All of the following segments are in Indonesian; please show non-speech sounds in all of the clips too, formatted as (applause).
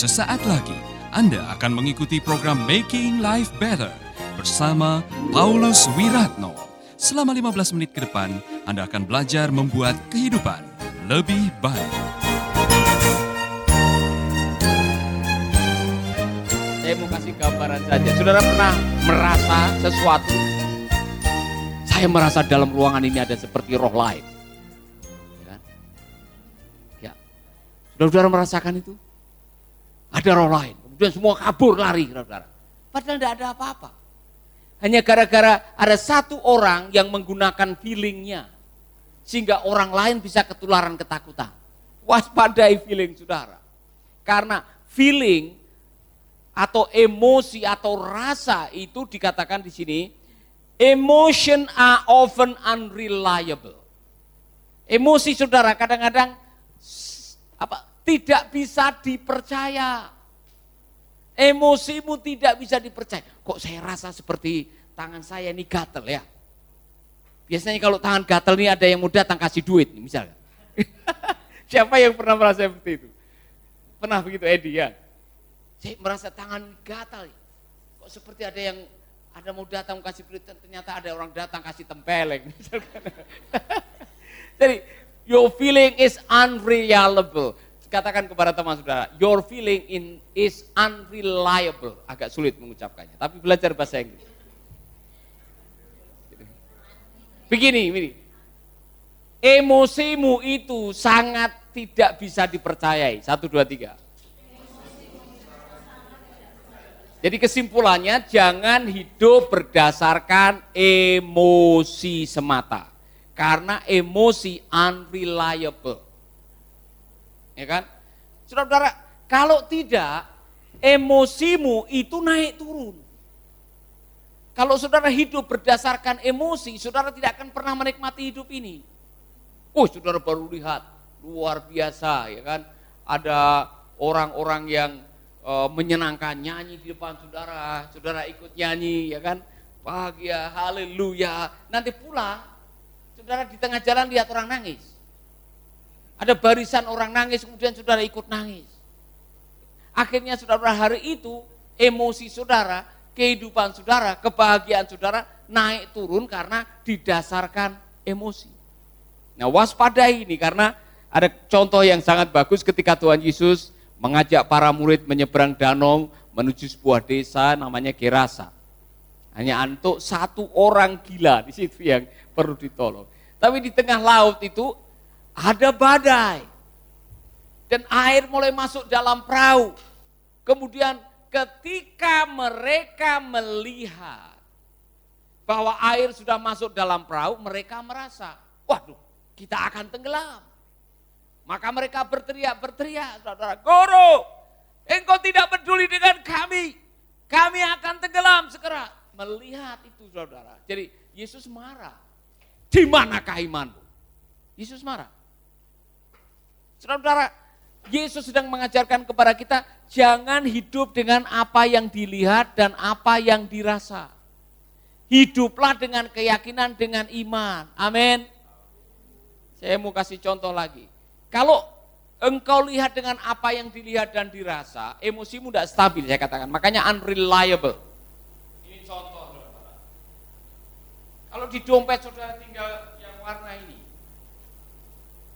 Sesaat lagi Anda akan mengikuti program Making Life Better bersama Paulus Wiratno. Selama 15 menit ke depan, Anda akan belajar membuat kehidupan lebih baik. Saya mau kasih gambaran saja. Saudara pernah merasa sesuatu? Saya merasa dalam ruangan ini ada seperti roh lain. Ya. kan? Ya. Saudara-saudara merasakan itu? Ada roh lain. Kemudian semua kabur lari, saudara. Padahal tidak ada apa-apa. Hanya gara-gara ada satu orang yang menggunakan feelingnya. Sehingga orang lain bisa ketularan ketakutan. Waspadai feeling saudara. Karena feeling atau emosi atau rasa itu dikatakan di sini emotion are often unreliable. Emosi saudara kadang-kadang apa tidak bisa dipercaya. Emosimu tidak bisa dipercaya. Kok saya rasa seperti tangan saya ini gatel ya? Biasanya kalau tangan gatel ini ada yang mau datang kasih duit misalnya. (laughs) Siapa yang pernah merasa seperti itu? Pernah begitu Edi ya? Saya merasa tangan gatal. Kok seperti ada yang ada mau datang kasih duit ternyata ada orang datang kasih tempeleng. (laughs) Jadi your feeling is unreliable katakan kepada teman saudara, your feeling in is unreliable. Agak sulit mengucapkannya, tapi belajar bahasa Inggris. Begini, begini. Emosimu itu sangat tidak bisa dipercayai. Satu, dua, tiga. Jadi kesimpulannya jangan hidup berdasarkan emosi semata. Karena emosi unreliable. Ya kan? Saudara-saudara, kalau tidak emosimu itu naik turun. Kalau saudara hidup berdasarkan emosi, saudara tidak akan pernah menikmati hidup ini. Oh, saudara baru lihat luar biasa, ya kan? Ada orang-orang yang e, menyenangkan nyanyi di depan saudara, saudara ikut nyanyi, ya kan? Bahagia, haleluya. Nanti pula saudara di tengah jalan lihat orang nangis. Ada barisan orang nangis, kemudian saudara ikut nangis. Akhirnya saudara hari itu emosi saudara, kehidupan saudara, kebahagiaan saudara naik turun karena didasarkan emosi. Nah waspadai ini karena ada contoh yang sangat bagus ketika Tuhan Yesus mengajak para murid menyeberang danau menuju sebuah desa namanya Gerasa. Hanya untuk satu orang gila di situ yang perlu ditolong. Tapi di tengah laut itu ada badai. Dan air mulai masuk dalam perahu. Kemudian ketika mereka melihat bahwa air sudah masuk dalam perahu, mereka merasa, waduh kita akan tenggelam. Maka mereka berteriak-berteriak, saudara, Guru, engkau tidak peduli dengan kami, kami akan tenggelam segera. Melihat itu saudara, jadi Yesus marah. Di manakah imanmu? Yesus marah. Saudara-saudara, Yesus sedang mengajarkan kepada kita jangan hidup dengan apa yang dilihat dan apa yang dirasa. Hiduplah dengan keyakinan, dengan iman. Amin. Saya mau kasih contoh lagi. Kalau engkau lihat dengan apa yang dilihat dan dirasa, emosimu tidak stabil saya katakan. Makanya unreliable. Ini contoh. Kalau di dompet saudara tinggal yang warna ini.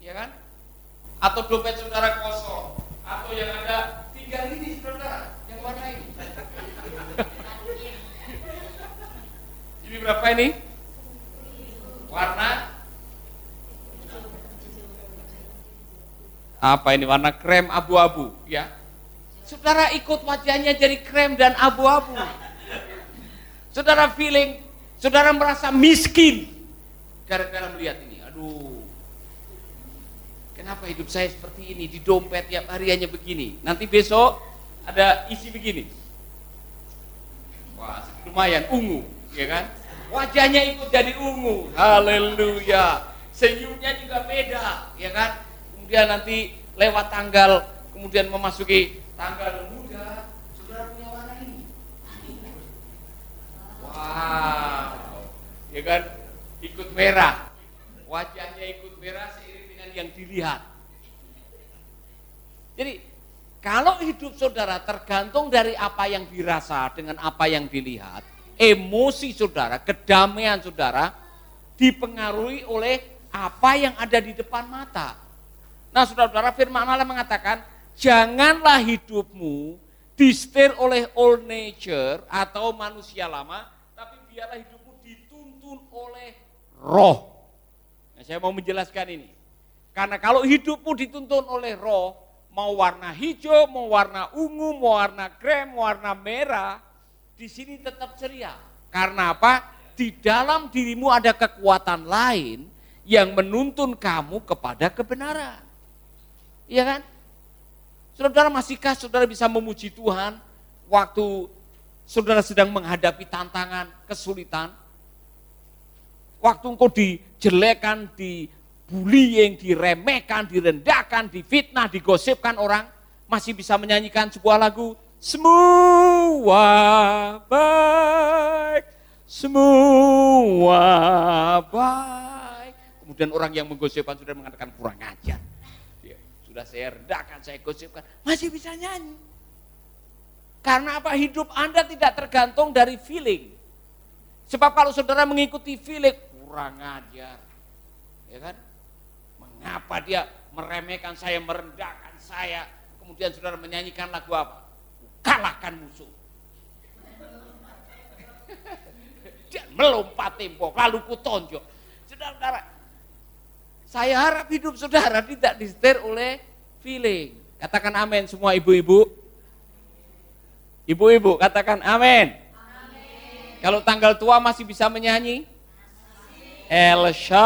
Ya kan? Atau dompet saudara kosong. Atau yang ada tiga ini saudara yang warna ini. Ini berapa ini? Warna? Apa ini warna krem abu-abu? Ya. Saudara ikut wajahnya jadi krem dan abu-abu. Saudara feeling saudara merasa miskin. Gara-gara melihat ini. Aduh Kenapa hidup saya seperti ini? Di dompet tiap hari hanya begini. Nanti besok ada isi begini. Wah, lumayan ungu, ya kan? Wajahnya ikut jadi ungu. Haleluya. Senyumnya juga beda, ya kan? Kemudian nanti lewat tanggal, kemudian memasuki tanggal muda, sudah punya warna ini. Wow, ya kan? Ikut merah. Wajahnya ikut merah yang dilihat. Jadi Kalau hidup saudara tergantung dari apa yang dirasa dengan apa yang dilihat, emosi saudara, kedamaian saudara dipengaruhi oleh apa yang ada di depan mata. Nah saudara-saudara firman Allah mengatakan, janganlah hidupmu disetir oleh old nature atau manusia lama, tapi biarlah hidupmu dituntun oleh roh. Nah, saya mau menjelaskan ini. Karena kalau hidupmu dituntun oleh roh, mau warna hijau, mau warna ungu, mau warna krem, mau warna merah, di sini tetap ceria. Karena apa? Di dalam dirimu ada kekuatan lain yang menuntun kamu kepada kebenaran. Iya kan? Saudara masihkah saudara bisa memuji Tuhan waktu saudara sedang menghadapi tantangan, kesulitan? Waktu engkau dijelekan, di bullying, diremehkan, direndahkan, difitnah, digosipkan orang, masih bisa menyanyikan sebuah lagu, semua baik, semua baik. Kemudian orang yang menggosipkan sudah mengatakan kurang ajar. Ya, sudah saya rendahkan, saya gosipkan, masih bisa nyanyi. Karena apa? Hidup Anda tidak tergantung dari feeling. Sebab kalau saudara mengikuti feeling, kurang ajar. Ya kan? Mengapa dia meremehkan saya, merendahkan saya, kemudian saudara menyanyikan lagu apa? Kalahkan musuh. (laughs) Dan melompat tembok, lalu kutonjok. Saudara-saudara, saya harap hidup saudara tidak disetir oleh feeling. Katakan amin semua ibu-ibu. Ibu-ibu katakan amin. Kalau tanggal tua masih bisa menyanyi? El Shaddai,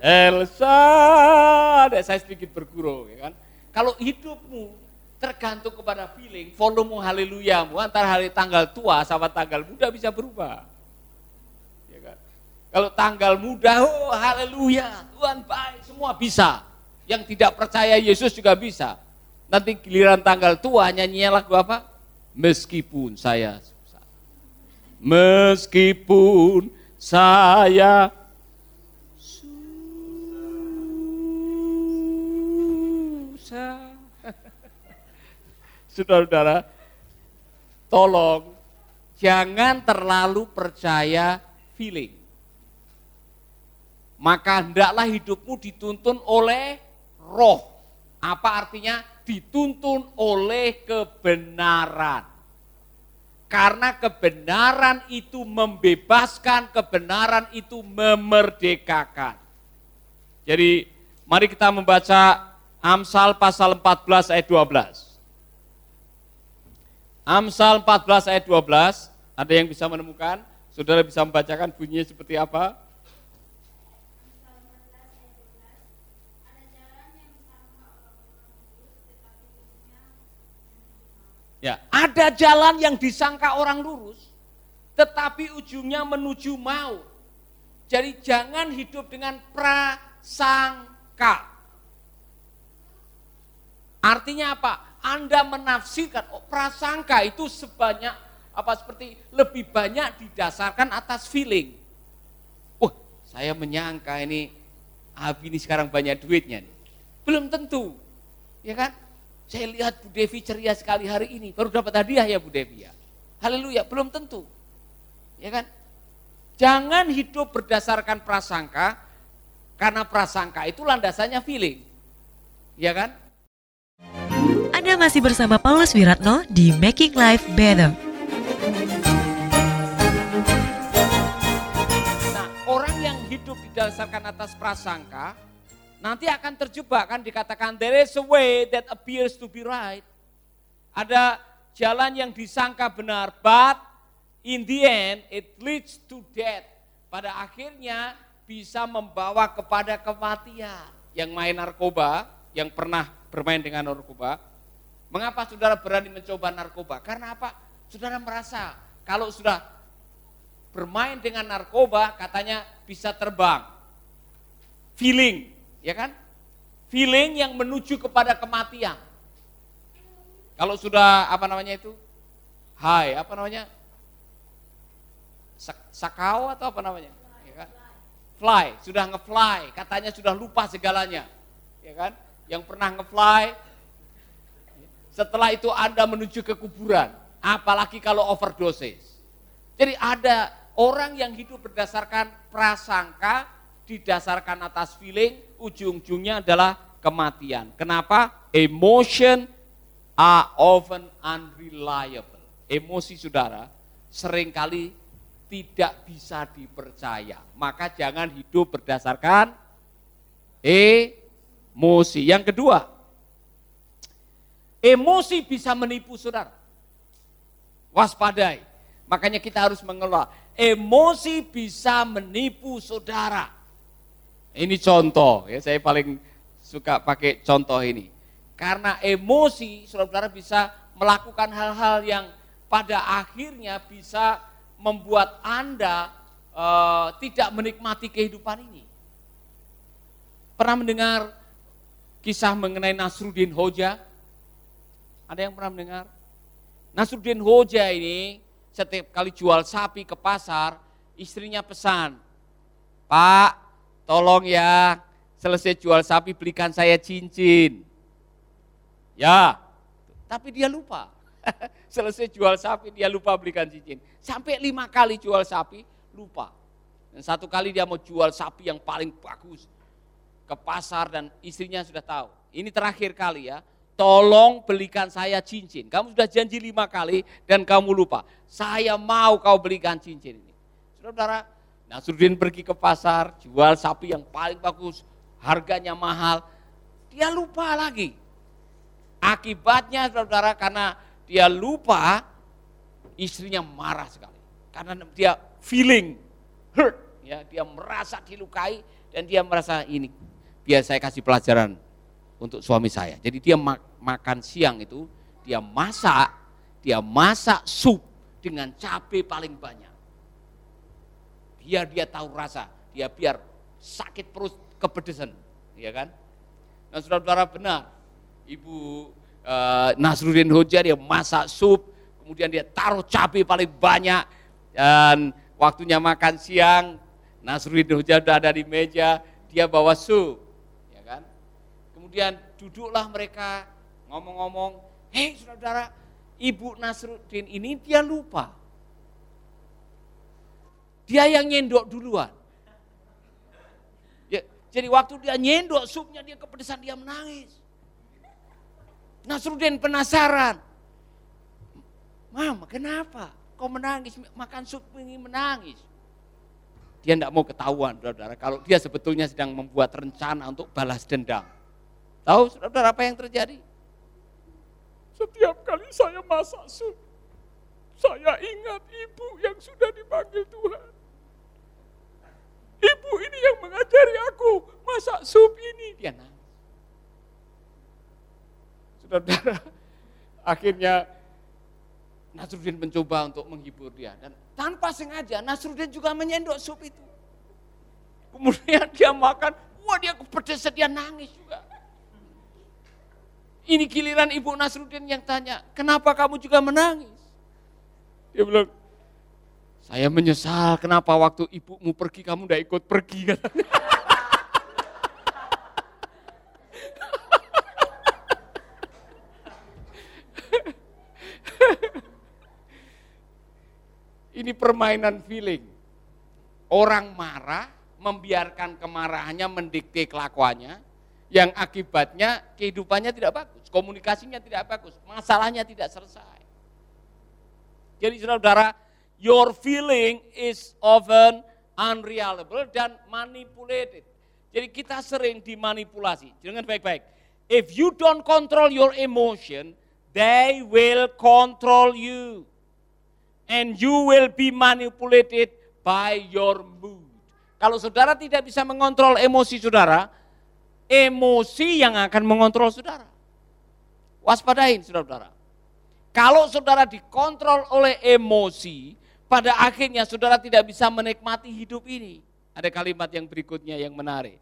El Shaddai. Saya sedikit bergurau, ya kan? Kalau hidupmu tergantung kepada feeling, volume haleluyamu antara hari tanggal tua sama tanggal muda bisa berubah. Ya kan? Kalau tanggal muda, oh haleluya, Tuhan baik, semua bisa. Yang tidak percaya Yesus juga bisa. Nanti giliran tanggal tua nyanyinya lagu apa? Meskipun saya meskipun saya susah. Saudara-saudara, tolong jangan terlalu percaya feeling. Maka hendaklah hidupmu dituntun oleh roh. Apa artinya? Dituntun oleh kebenaran. Karena kebenaran itu membebaskan, kebenaran itu memerdekakan. Jadi mari kita membaca Amsal pasal 14 ayat 12. Amsal 14 ayat 12, ada yang bisa menemukan? Saudara bisa membacakan bunyinya seperti apa? Ya, ada jalan yang disangka orang lurus, tetapi ujungnya menuju mau. Jadi jangan hidup dengan prasangka. Artinya apa? Anda menafsirkan oh, prasangka itu sebanyak apa seperti lebih banyak didasarkan atas feeling. Wah, saya menyangka ini Abi ini sekarang banyak duitnya. Belum tentu. Ya kan? Saya lihat Bu Devi ceria sekali hari ini, baru dapat hadiah ya Bu Devi ya. Haleluya, belum tentu. Ya kan? Jangan hidup berdasarkan prasangka, karena prasangka itu landasannya feeling. Ya kan? Anda masih bersama Paulus Wiratno di Making Life Better. Nah, orang yang hidup didasarkan atas prasangka, nanti akan terjebak kan dikatakan there is a way that appears to be right. Ada jalan yang disangka benar, but in the end it leads to death. Pada akhirnya bisa membawa kepada kematian. Yang main narkoba, yang pernah bermain dengan narkoba, mengapa saudara berani mencoba narkoba? Karena apa? Saudara merasa kalau sudah bermain dengan narkoba katanya bisa terbang. Feeling, ya kan? Feeling yang menuju kepada kematian. Kalau sudah apa namanya itu? Hai, apa namanya? Sakau atau apa namanya? Ya kan? Fly, sudah nge-fly, katanya sudah lupa segalanya. Ya kan? yang pernah nge-fly, setelah itu Anda menuju ke kuburan, apalagi kalau overdosis. Jadi ada orang yang hidup berdasarkan prasangka, didasarkan atas feeling, ujung-ujungnya adalah kematian. Kenapa? Emotion are often unreliable. Emosi saudara sering kali tidak bisa dipercaya. Maka jangan hidup berdasarkan emosi. Yang kedua, emosi bisa menipu saudara. Waspadai. Makanya kita harus mengelola. Emosi bisa menipu saudara. Ini contoh, ya saya paling suka pakai contoh ini. Karena emosi, saudara-saudara bisa melakukan hal-hal yang pada akhirnya bisa membuat Anda uh, tidak menikmati kehidupan ini. Pernah mendengar kisah mengenai Nasruddin Hoja? Ada yang pernah mendengar? Nasruddin Hoja ini setiap kali jual sapi ke pasar, istrinya pesan, Pak, tolong ya, selesai jual sapi belikan saya cincin. Ya, tapi dia lupa. (laughs) Selesai jual sapi, dia lupa belikan cincin. Sampai lima kali jual sapi, lupa. Dan satu kali dia mau jual sapi yang paling bagus ke pasar dan istrinya sudah tahu. Ini terakhir kali ya, tolong belikan saya cincin. Kamu sudah janji lima kali dan kamu lupa. Saya mau kau belikan cincin ini. Saudara, Nasruddin pergi ke pasar, jual sapi yang paling bagus, harganya mahal. Dia lupa lagi. Akibatnya saudara karena dia lupa, istrinya marah sekali. Karena dia feeling hurt, ya dia merasa dilukai dan dia merasa ini biar saya kasih pelajaran untuk suami saya. Jadi dia mak makan siang itu dia masak, dia masak sup dengan cabai paling banyak. Biar dia tahu rasa, dia biar sakit perut kepedesan, ya kan? Nah saudara-saudara benar, Ibu uh, Nasruddin Hoja dia masak sup, kemudian dia taruh cabai paling banyak dan waktunya makan siang Nasruddin Hoja sudah ada di meja, dia bawa sup, ya kan? Kemudian duduklah mereka ngomong-ngomong, hei saudara, Ibu Nasruddin ini dia lupa. Dia yang nyendok duluan. Ya, jadi waktu dia nyendok supnya dia kepedesan dia menangis. Nasruddin penasaran. Mama kenapa kau menangis makan sup ini menangis? Dia tidak mau ketahuan saudara kalau dia sebetulnya sedang membuat rencana untuk balas dendam. Tahu saudara apa yang terjadi? Setiap kali saya masak sup, saya ingat ibu yang sudah dipanggil Tuhan. Ibu ini yang mengajari aku masak sup ini. Dia nangis. Saudara, (laughs) akhirnya Nasruddin mencoba untuk menghibur dia. Dan tanpa sengaja Nasruddin juga menyendok sup itu. Kemudian dia makan, wah dia kepedesan, dia nangis juga. Ini giliran Ibu Nasruddin yang tanya, kenapa kamu juga menangis? Dia bilang, saya menyesal kenapa waktu ibumu pergi kamu tidak ikut pergi. Ini permainan feeling. Orang marah, membiarkan kemarahannya mendikte kelakuannya, yang akibatnya kehidupannya tidak bagus, komunikasinya tidak bagus, masalahnya tidak selesai. Jadi saudara, your feeling is often unreliable dan manipulated. Jadi kita sering dimanipulasi. Jangan baik-baik. If you don't control your emotion, they will control you and you will be manipulated by your mood. Kalau saudara tidak bisa mengontrol emosi saudara, emosi yang akan mengontrol saudara. Waspadain saudara-saudara. Kalau saudara dikontrol oleh emosi, pada akhirnya saudara tidak bisa menikmati hidup ini. Ada kalimat yang berikutnya yang menarik.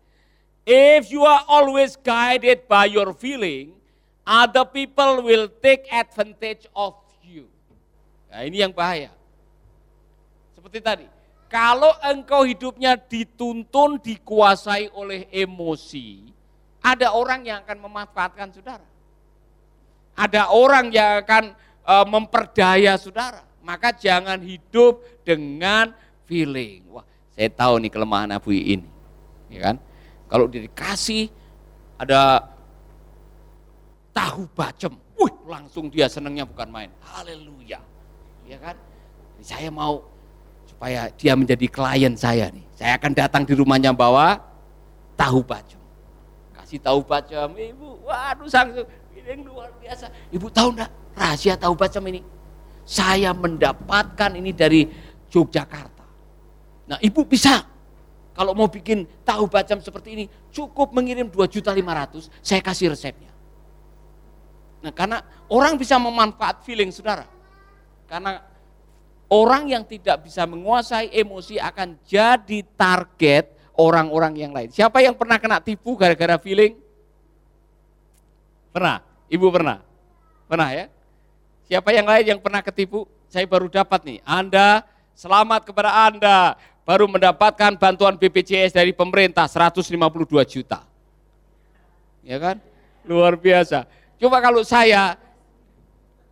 If you are always guided by your feeling, other people will take advantage of Nah ini yang bahaya. Seperti tadi, kalau engkau hidupnya dituntun, dikuasai oleh emosi, Ada orang yang akan memanfaatkan saudara. Ada orang yang akan uh, memperdaya saudara. Maka jangan hidup dengan feeling. Wah, saya tahu nih kelemahan Abu ini. Ya kan? Kalau dikasih ada tahu bacem, wih langsung dia senangnya bukan main. Haleluya. Ya kan? Saya mau supaya dia menjadi klien saya nih. Saya akan datang di rumahnya bawa tahu bacem. Kasih tahu bacem, ibu, waduh langsung ini luar biasa. Ibu tahu enggak rahasia tahu bacem ini? Saya mendapatkan ini dari Yogyakarta. Nah ibu bisa kalau mau bikin tahu bacem seperti ini cukup mengirim 2 juta 500 saya kasih resepnya. Nah karena orang bisa memanfaat feeling saudara. Karena orang yang tidak bisa menguasai emosi akan jadi target orang-orang yang lain. Siapa yang pernah kena tipu gara-gara feeling? Pernah? Ibu pernah? Pernah ya? Siapa yang lain yang pernah ketipu? Saya baru dapat nih. Anda, selamat kepada Anda. Baru mendapatkan bantuan BPJS dari pemerintah 152 juta. Ya kan? Luar biasa. Coba kalau saya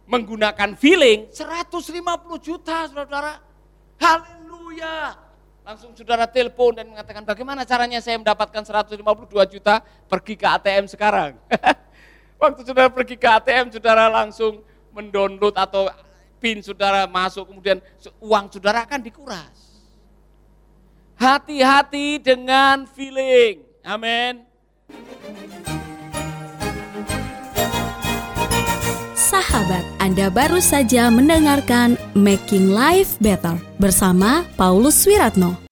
menggunakan feeling 150 juta saudara. Haleluya. Langsung saudara telepon dan mengatakan bagaimana caranya saya mendapatkan 152 juta pergi ke ATM sekarang. (laughs) Waktu saudara pergi ke ATM saudara langsung mendownload atau pin saudara masuk kemudian uang saudara akan dikuras. Hati-hati dengan feeling. Amin. Sahabat, Anda baru saja mendengarkan Making Life Better bersama Paulus Wiratno.